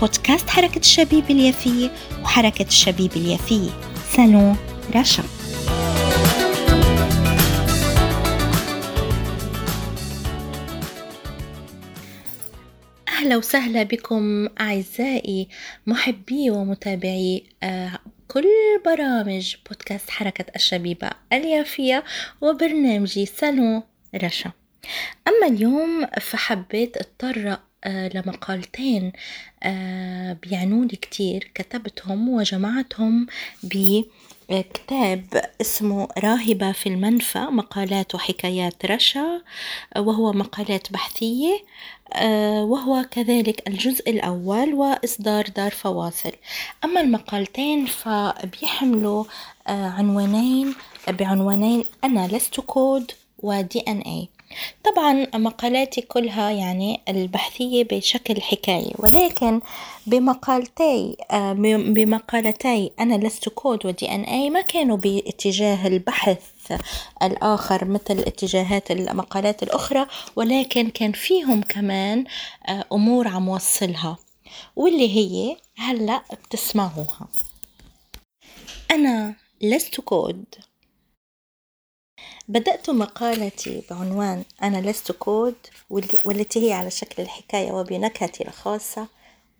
بودكاست حركة الشبيب اليافية وحركة الشبيب اليافية سالون رشا أهلا وسهلا بكم أعزائي محبي ومتابعي آه، كل برامج بودكاست حركة الشبيبة اليافية وبرنامجي سالون رشا أما اليوم فحبيت اتطرق آه، لمقالتين آه، بيعنوني كتير. كتبتهم وجمعتهم بكتاب اسمه راهبة في المنفى مقالات وحكايات رشا وهو مقالات بحثية آه، وهو كذلك الجزء الأول وإصدار دار فواصل. أما المقالتين فبيحملوا عنوانين بعنوانين أنا لست كود و DNA طبعا مقالاتي كلها يعني البحثية بشكل حكاية ولكن بمقالتي آه، بمقالتي أنا لست كود و DNA ما كانوا باتجاه البحث الآخر مثل اتجاهات المقالات الأخرى ولكن كان فيهم كمان آه، أمور عم وصلها واللي هي هلأ بتسمعوها. أنا لست كود. بدأت مقالتي بعنوان أنا لست كود والتي هي على شكل الحكاية وبنكهتي الخاصة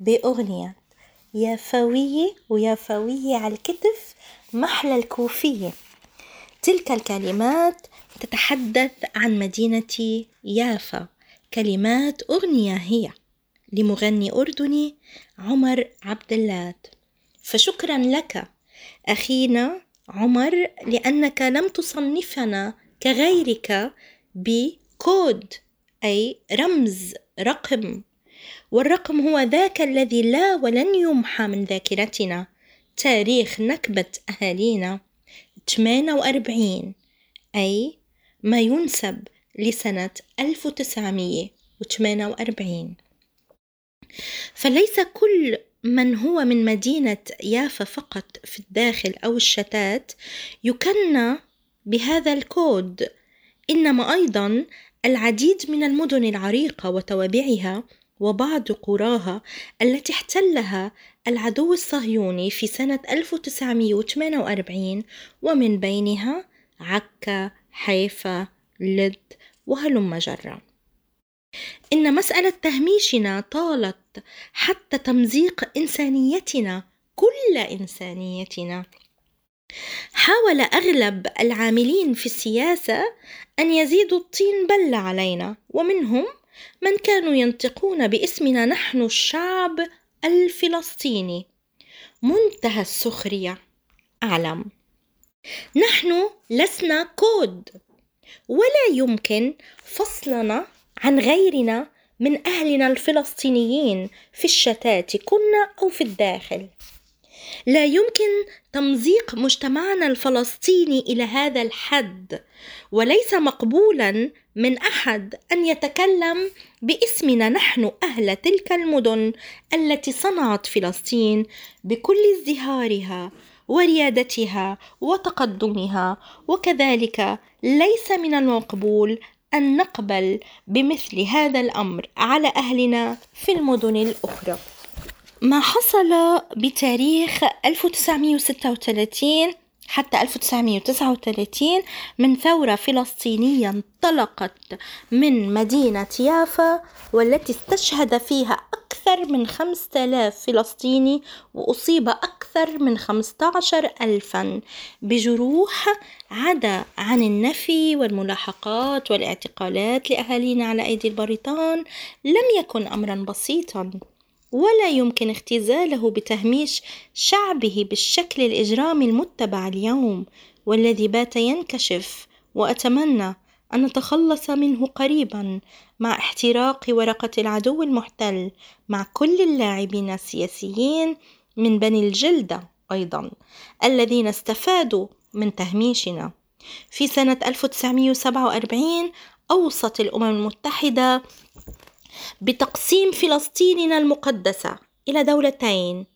بأغنية. يا فوية ويا فوية على الكتف محلى الكوفية. تلك الكلمات تتحدث عن مدينة يافا. كلمات أغنية هي. لمغني أردني عمر عبد اللات. فشكرا لك أخينا عمر لأنك لم تصنفنا كغيرك بكود أي رمز رقم. والرقم هو ذاك الذي لا ولن يمحى من ذاكرتنا. تاريخ نكبة أهالينا. 48 أي ما ينسب لسنة 1948 فليس كل من هو من مدينة يافا فقط في الداخل أو الشتات يكنى بهذا الكود إنما أيضا العديد من المدن العريقة وتوابعها وبعض قراها التي احتلها العدو الصهيوني في سنة 1948 ومن بينها عكا، حيفا، لد وهلم جرا. إن مسألة تهميشنا طالت حتى تمزيق إنسانيتنا كل إنسانيتنا. حاول أغلب العاملين في السياسة أن يزيدوا الطين بلة علينا ومنهم من كانوا ينطقون باسمنا نحن الشعب الفلسطيني. منتهى السخرية. أعلم. نحن لسنا كود. ولا يمكن فصلنا عن غيرنا من أهلنا الفلسطينيين في الشتات كنا أو في الداخل. لا يمكن تمزيق مجتمعنا الفلسطيني إلى هذا الحد وليس مقبولا من أحد أن يتكلم باسمنا نحن أهل تلك المدن التي صنعت فلسطين بكل ازدهارها وريادتها وتقدمها وكذلك ليس من المقبول أن نقبل بمثل هذا الأمر على أهلنا في المدن الأخرى. ما حصل بتاريخ 1936 حتى 1939 من ثورة فلسطينية انطلقت من مدينة يافا والتي استشهد فيها أكثر من 5000 فلسطيني وأصيب أكثر من 15 ألفا بجروح عدا عن النفي والملاحقات والاعتقالات لأهالينا على أيدي البريطان لم يكن أمرا بسيطا ولا يمكن اختزاله بتهميش شعبه بالشكل الإجرامي المتبع اليوم والذي بات ينكشف وأتمنى أن نتخلص منه قريبا. مع احتراق ورقة العدو المحتل مع كل اللاعبين السياسيين من بني الجلدة أيضا الذين استفادوا من تهميشنا. في سنة 1947 أوصت الأمم المتحدة بتقسيم فلسطيننا المقدسة إلى دولتين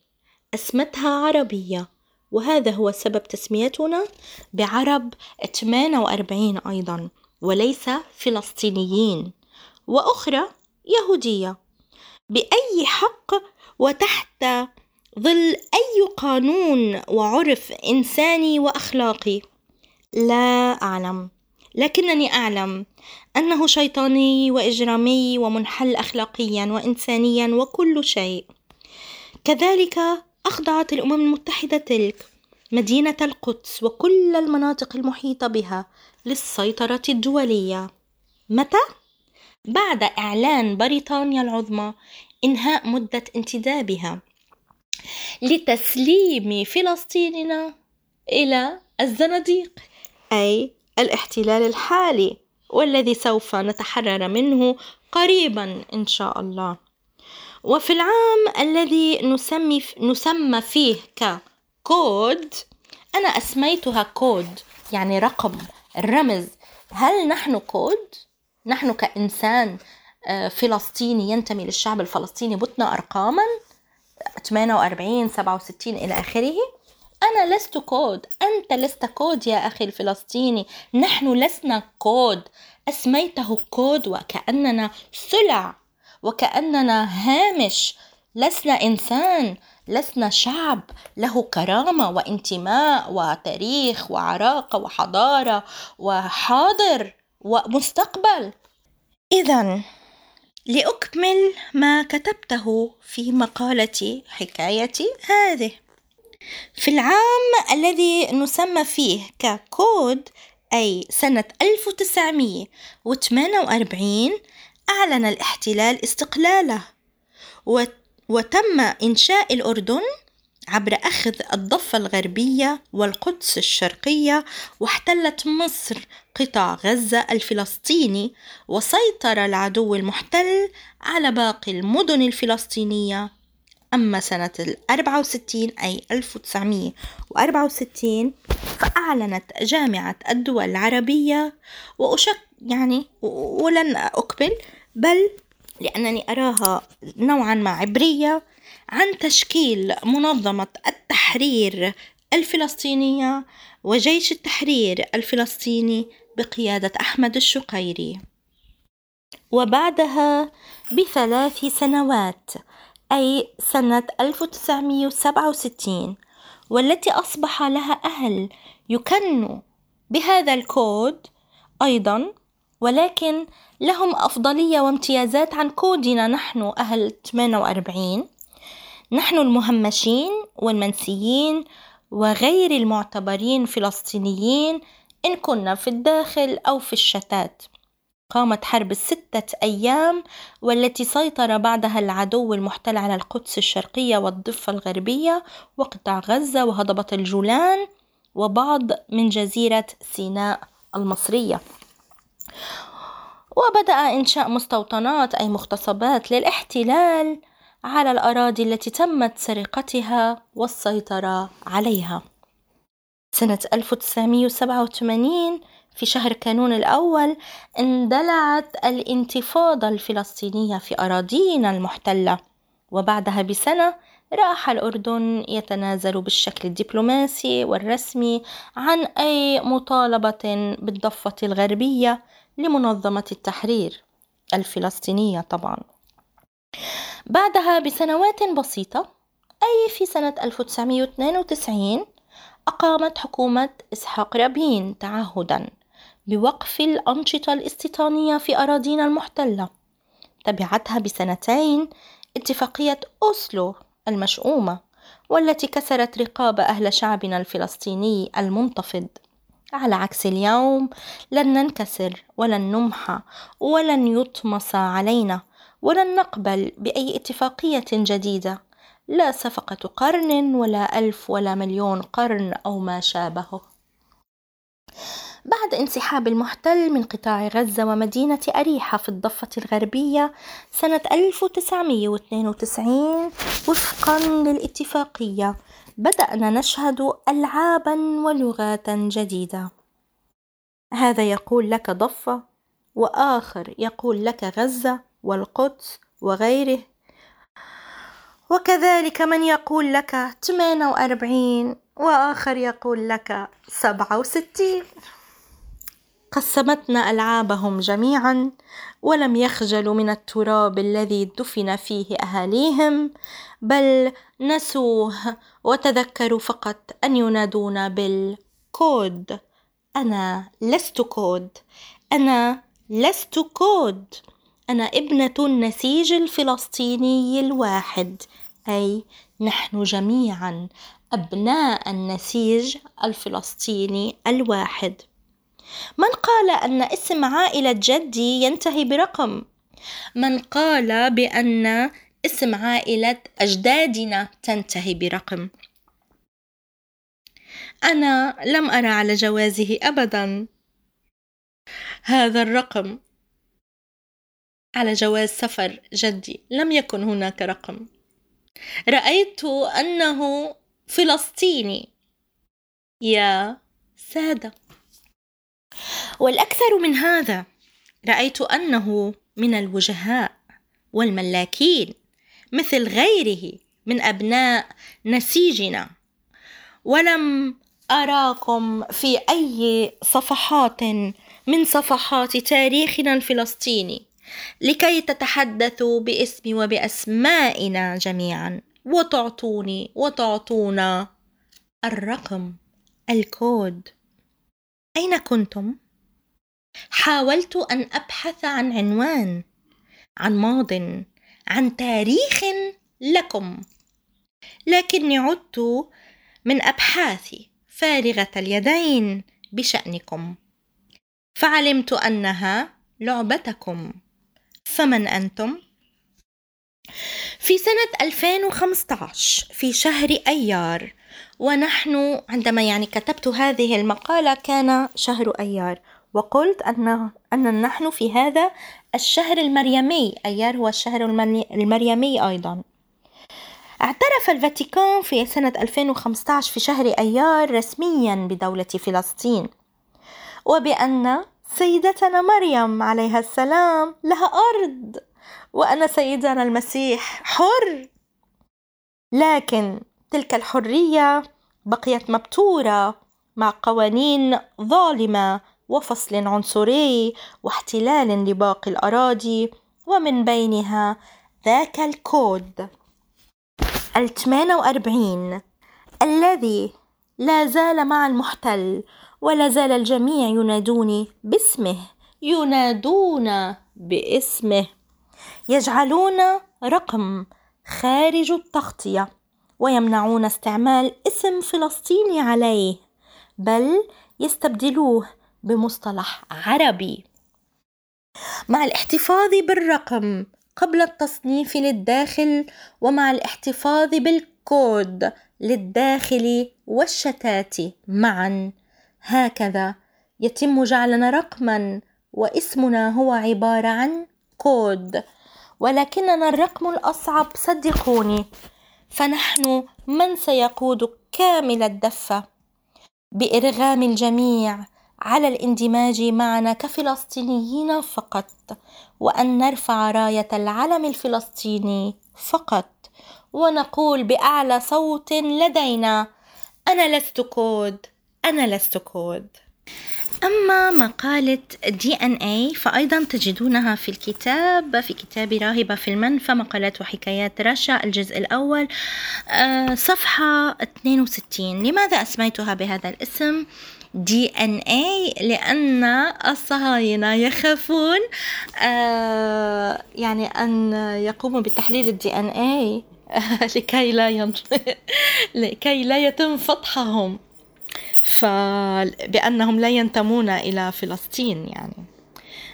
أسمتها عربية وهذا هو سبب تسميتنا بعرب 48 أيضا وليس فلسطينيين. وأخرى يهودية. بأي حق وتحت ظل أي قانون وعرف إنساني وأخلاقي؟ لا أعلم. لكنني أعلم أنه شيطاني وإجرامي ومنحل أخلاقيا وإنسانيا وكل شيء. كذلك أخضعت الأمم المتحدة تلك مدينة القدس وكل المناطق المحيطة بها للسيطرة الدولية. متى؟ بعد إعلان بريطانيا العظمى إنهاء مدة انتدابها لتسليم فلسطيننا إلى الزناديق. أي الاحتلال الحالي والذي سوف نتحرر منه قريبا إن شاء الله. وفي العام الذي نسمي نسمى فيه ككود أنا أسميتها كود يعني رقم الرمز هل نحن كود؟ نحن كإنسان آه، فلسطيني ينتمي للشعب الفلسطيني بتنا أرقاما 48 67 إلى آخره. أنا لست كود أنت لست كود يا أخي الفلسطيني. نحن لسنا كود. أسميته كود وكأننا سلع وكأننا هامش. لسنا إنسان لسنا شعب له كرامة وانتماء وتاريخ وعراقة وحضارة وحاضر. ومستقبل. إذا لأكمل ما كتبته في مقالتي حكايتي هذه. في العام الذي نسمى فيه ككود أي سنة 1948 أعلن الاحتلال استقلاله وتم إنشاء الأردن عبر أخذ الضفة الغربية والقدس الشرقية واحتلت مصر قطاع غزة الفلسطيني وسيطر العدو المحتل على باقي المدن الفلسطينية. أما سنة الأربعة وستين أي ألف وتسعمية وأربعة وستين فأعلنت جامعة الدول العربية وأشك يعني ولن أقبل بل لأنني أراها نوعا ما عبرية عن تشكيل منظمة التحرير الفلسطينية وجيش التحرير الفلسطيني بقيادة أحمد الشقيري. وبعدها بثلاث سنوات أي سنة 1967 والتي أصبح لها أهل يكنوا بهذا الكود أيضا ولكن لهم أفضلية وامتيازات عن كودنا نحن أهل 48 نحن المهمشين والمنسيين وغير المعتبرين فلسطينيين إن كنا في الداخل أو في الشتات. قامت حرب الستة أيام والتي سيطر بعدها العدو المحتل على القدس الشرقية والضفة الغربية وقطاع غزة وهضبة الجولان وبعض من جزيرة سيناء المصرية. وبدأ إنشاء مستوطنات أي مغتصبات للاحتلال على الأراضي التي تمت سرقتها والسيطرة عليها. سنة 1987 في شهر كانون الأول اندلعت الانتفاضة الفلسطينية في أراضينا المحتلة وبعدها بسنة راح الأردن يتنازل بالشكل الدبلوماسي والرسمي عن أي مطالبة بالضفة الغربية لمنظمة التحرير الفلسطينية طبعا. بعدها بسنوات بسيطة أي في سنة 1992 أقامت حكومة إسحاق رابين تعهدا بوقف الأنشطة الاستيطانية في أراضينا المحتلة. تبعتها بسنتين اتفاقية أوسلو المشؤومة والتي كسرت رقاب أهل شعبنا الفلسطيني المنتفض. على عكس اليوم لن ننكسر ولن نمحى ولن يطمس علينا ولن نقبل بأي اتفاقية جديدة. لا صفقة قرن ولا ألف ولا مليون قرن أو ما شابهه بعد انسحاب المحتل من قطاع غزة ومدينة أريحة في الضفة الغربية سنة 1992 وفقا للاتفاقية بدأنا نشهد ألعابا ولغات جديدة. هذا يقول لك ضفة وآخر يقول لك غزة والقدس وغيره. وكذلك من يقول لك 48 وآخر يقول لك 67 قسمتنا ألعابهم جميعا ولم يخجلوا من التراب الذي دفن فيه أهاليهم بل نسوه وتذكروا فقط أن ينادون بالكود. أنا لست كود. أنا لست كود. أنا ابنة النسيج الفلسطيني الواحد. أي نحن جميعا أبناء النسيج الفلسطيني الواحد. من قال أن اسم عائلة جدي ينتهي برقم؟ من قال بأن اسم عائلة أجدادنا تنتهي برقم. أنا لم أرى على جوازه أبدا. هذا الرقم. على جواز سفر جدي. لم يكن هناك رقم. رأيت أنه فلسطيني. يا سادة. والأكثر من هذا رأيت أنه من الوجهاء والملاكين مثل غيره من أبناء نسيجنا. ولم أراكم في أي صفحات من صفحات تاريخنا الفلسطيني. لكي تتحدثوا باسمي وبأسمائنا جميعا. وتعطوني وتعطونا الرقم الكود. أين كنتم؟ حاولت أن أبحث عن عنوان عن ماض عن تاريخ لكم. لكني عدت من أبحاثي فارغة اليدين بشأنكم. فعلمت أنها لعبتكم. فمن أنتم؟ في سنة 2015 في شهر أيار ونحن عندما يعني كتبت هذه المقالة كان شهر أيار وقلت أن أن نحن في هذا الشهر المريمي أيار هو الشهر المريمي أيضا اعترف الفاتيكان في سنة 2015 في شهر أيار رسميا بدولة فلسطين وبأن سيدتنا مريم عليها السلام. لها أرض. وأن سيدنا المسيح. حر. لكن تلك الحرية بقيت مبتورة مع قوانين ظالمة وفصل عنصري واحتلال لباقي الأراضي ومن بينها ذاك الكود. الثمانية وأربعين. الذي لا زال مع المحتل ولا زال الجميع ينادوني باسمه. ينادون باسمه. يجعلون رقم خارج التغطية ويمنعون استعمال اسم فلسطيني عليه بل يستبدلوه بمصطلح عربي. مع الاحتفاظ بالرقم قبل التصنيف للداخل ومع الاحتفاظ بالكود للداخل والشتات معا. هكذا. يتم جعلنا رقما واسمنا هو عبارة عن كود. ولكننا الرقم الأصعب صدقوني. فنحن من سيقود كامل الدفة؟ بإرغام الجميع على الاندماج معنا كفلسطينيين فقط وأن نرفع راية العلم الفلسطيني فقط. ونقول بأعلى صوت لدينا أنا لست كود. أنا لست كود أما مقالة دي إن اي فأيضا تجدونها في الكتاب في كتاب راهبة في المنفى مقالات وحكايات رشا الجزء الأول آه، صفحة 62 لماذا أسميتها بهذا الاسم؟ دي إن اي لأن الصهاينة يخافون آه يعني أن يقوموا بتحليل الدي إن اي لكي لا. لكي لا يتم فتحهم فبأنهم لا ينتمون إلى فلسطين يعني.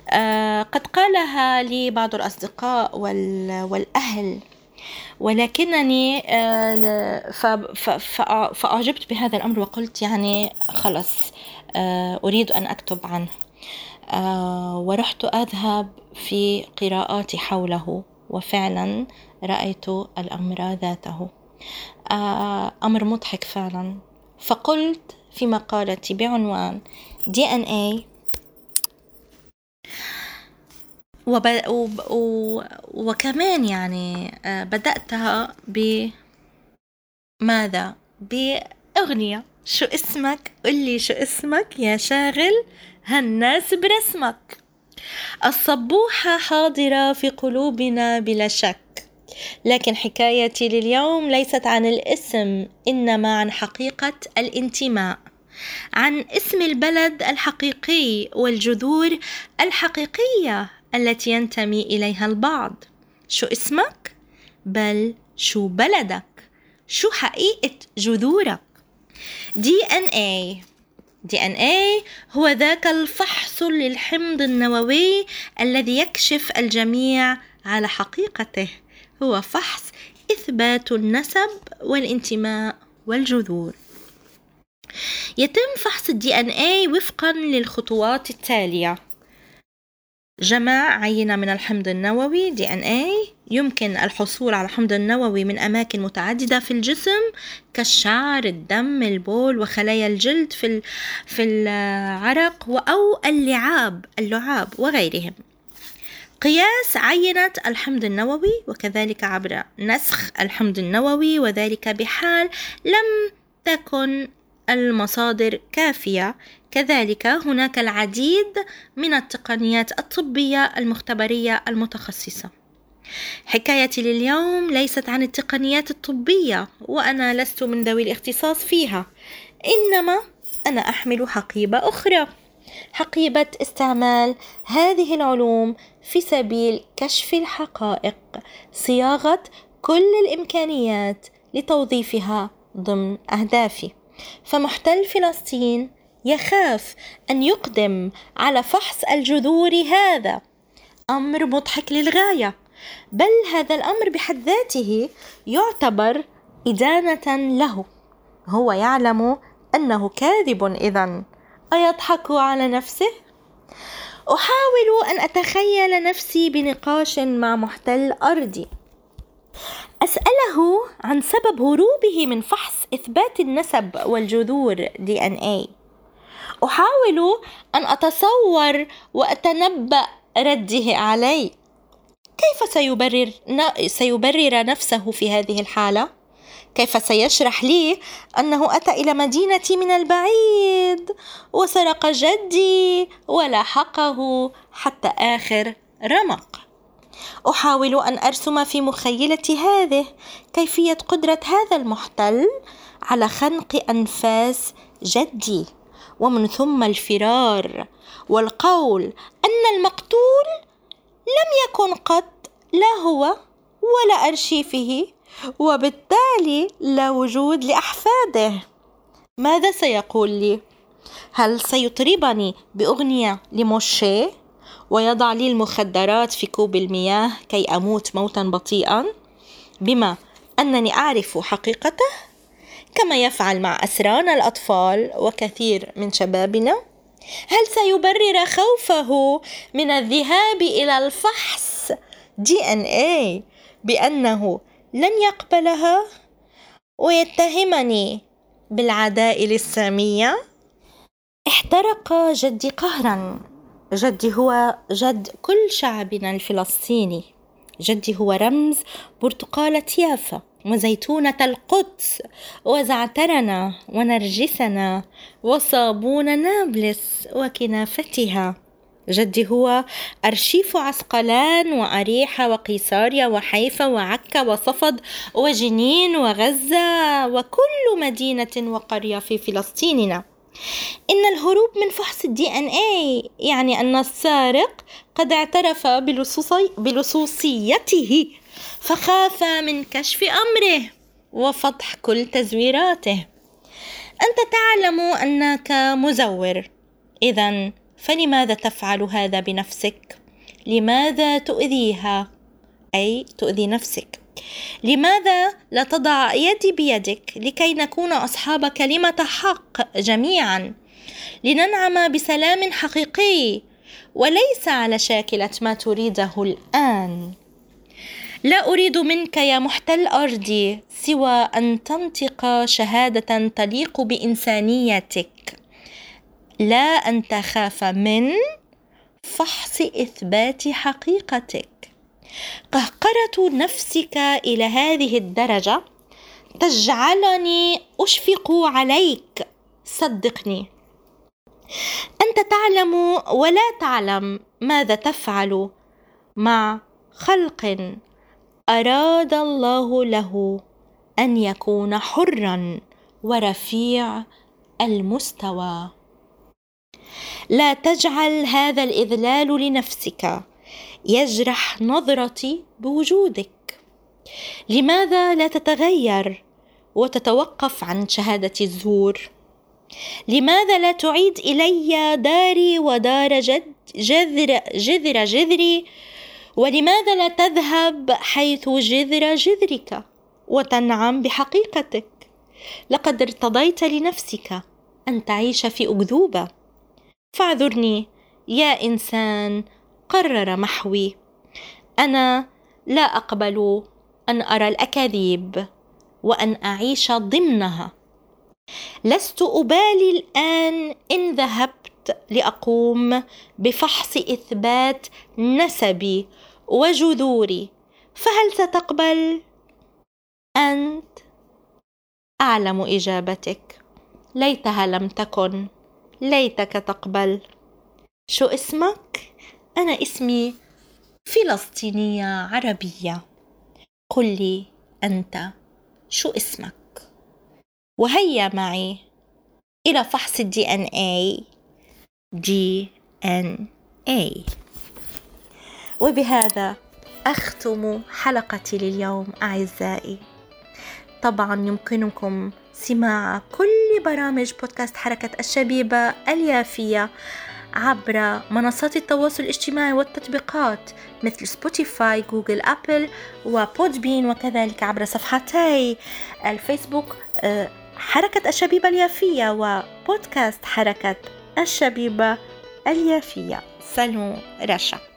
آه قد قالها لي بعض الأصدقاء والأهل ولكنني آه، فأعجبت بهذا الأمر وقلت يعني خلص آه، أريد أن أكتب عنه. ورحت أذهب في قراءاتي حوله وفعلا رأيت الأمر ذاته. أمر مضحك فعلا. فقلت في مقالتي بعنوان دي ان اي وب... وب... وكمان يعني آه، بدأتها بماذا؟ بأغنية. شو اسمك؟ قلي شو اسمك يا شاغل هالناس برسمك. الصبوحة حاضرة في قلوبنا بلا شك. لكن حكايتي لليوم ليست عن الاسم إنما عن حقيقة الانتماء. عن اسم البلد الحقيقي والجذور الحقيقية التي ينتمي إليها البعض. شو اسمك؟ بل شو بلدك؟ شو حقيقة جذورك؟ دي إن اي دي إن اي هو ذاك الفحص للحمض النووي الذي يكشف الجميع على حقيقته. هو فحص إثبات النسب والانتماء والجذور. يتم فحص الدي إن اي وفقا للخطوات التالية. جمع عينة من الحمض النووي. دي إن اي يمكن الحصول على الحمض النووي من أماكن متعددة في الجسم كالشعر، الدم، البول وخلايا الجلد في في العرق أو اللعاب اللعاب وغيرهم. قياس عينة الحمض النووي وكذلك عبر نسخ الحمض النووي وذلك بحال لم تكن المصادر كافية. كذلك هناك العديد من التقنيات الطبية المختبرية المتخصصة. حكايتي لليوم ليست عن التقنيات الطبية وأنا لست من ذوي الاختصاص فيها إنما أنا أحمل حقيبة أخرى. حقيبة استعمال هذه العلوم في سبيل كشف الحقائق صياغة كل الإمكانيات لتوظيفها ضمن أهدافي. فمحتل فلسطين يخاف أن يقدم على فحص الجذور هذا أمر مضحك للغاية. بل هذا الأمر بحد ذاته يعتبر إدانة له. هو يعلم أنه كاذب إذا أيضحك على نفسه؟ أحاول أن أتخيل نفسي بنقاش مع محتل أرضي أسأله عن سبب هروبه من فحص إثبات النسب والجذور دي إن اي أحاول أن أتصور وأتنبأ رده علي كيف سيبرر سيبرر نفسه في هذه الحالة؟ كيف سيشرح لي أنه أتى إلى مدينتي من البعيد وسرق جدي ولاحقه حتى آخر رمق. أحاول أن أرسم في مخيلتي هذه كيفية قدرة هذا المحتل على خنق أنفاس جدي. ومن ثم الفرار والقول أن المقتول لم يكن قط لا هو ولا أرشيفه. وبالتالي لا وجود لأحفاده ماذا سيقول لي؟ هل سيطربني بأغنية لموشي ويضع لي المخدرات في كوب المياه كي أموت موتا بطيئا بما أنني أعرف حقيقته كما يفعل مع أسرانا الأطفال وكثير من شبابنا هل سيبرر خوفه من الذهاب إلى الفحص دي إن اي بأنه لن يقبلها ويتهمني بالعداء السامية احترق جدي قهرا. جدي هو جد كل شعبنا الفلسطيني. جدي هو رمز برتقالة يافا وزيتونة القدس وزعترنا ونرجسنا وصابون نابلس وكنافتها. جدي هو أرشيف عسقلان وأريحة وقيصاريا وحيفا وعكا وصفد وجنين وغزة وكل مدينة وقرية في فلسطيننا. إن الهروب من فحص الدي إن اي يعني أن السارق قد اعترف بلصوصيته فخاف من كشف أمره وفضح كل تزويراته. أنت تعلم أنك مزور. إذا فلماذا تفعل هذا بنفسك؟ لماذا تؤذيها؟ أي تؤذي نفسك. لماذا لا تضع يدي بيدك لكي نكون أصحاب كلمة حق جميعا؟ لننعم بسلام حقيقي وليس على شاكلة ما تريده الآن. لا أريد منك يا محتل أرضي سوى أن تنطق شهادة تليق بإنسانيتك. لا أن تخاف من فحص إثبات حقيقتك. قهقرة نفسك إلى هذه الدرجة تجعلني أشفق عليك. صدقني. أنت تعلم ولا تعلم ماذا تفعل مع خلق أراد الله له أن يكون حرا ورفيع المستوى. لا تجعل هذا الإذلال لنفسك. يجرح نظرتي بوجودك. لماذا لا تتغير وتتوقف عن شهادة الزور؟ لماذا لا تعيد إلي داري ودار جد جذر جذر جذري؟ ولماذا لا تذهب حيث جذر جذرك وتنعم بحقيقتك؟ لقد ارتضيت لنفسك أن تعيش في أكذوبة. فاعذرني يا إنسان قرر محوي. أنا لا أقبل أن أرى الأكاذيب وأن أعيش ضمنها. لست أبالي الآن إن ذهبت لأقوم بفحص إثبات نسبي وجذوري. فهل ستقبل أنت؟ أعلم إجابتك. ليتها لم تكن. ليتك تقبل. شو اسمك؟ أنا اسمي فلسطينية عربية. قل لي أنت شو اسمك؟ وهيا معي إلى فحص الدي إن اي دي إن اي وبهذا أختم حلقتي لليوم أعزائي. طبعا يمكنكم سماع كل برامج بودكاست حركة الشبيبة اليافية عبر منصات التواصل الاجتماعي والتطبيقات مثل سبوتيفاي جوجل أبل وبودبين وكذلك عبر صفحتي الفيسبوك آه، حركة الشبيبة اليافية وبودكاست حركة الشبيبة اليافية. سلو رشا.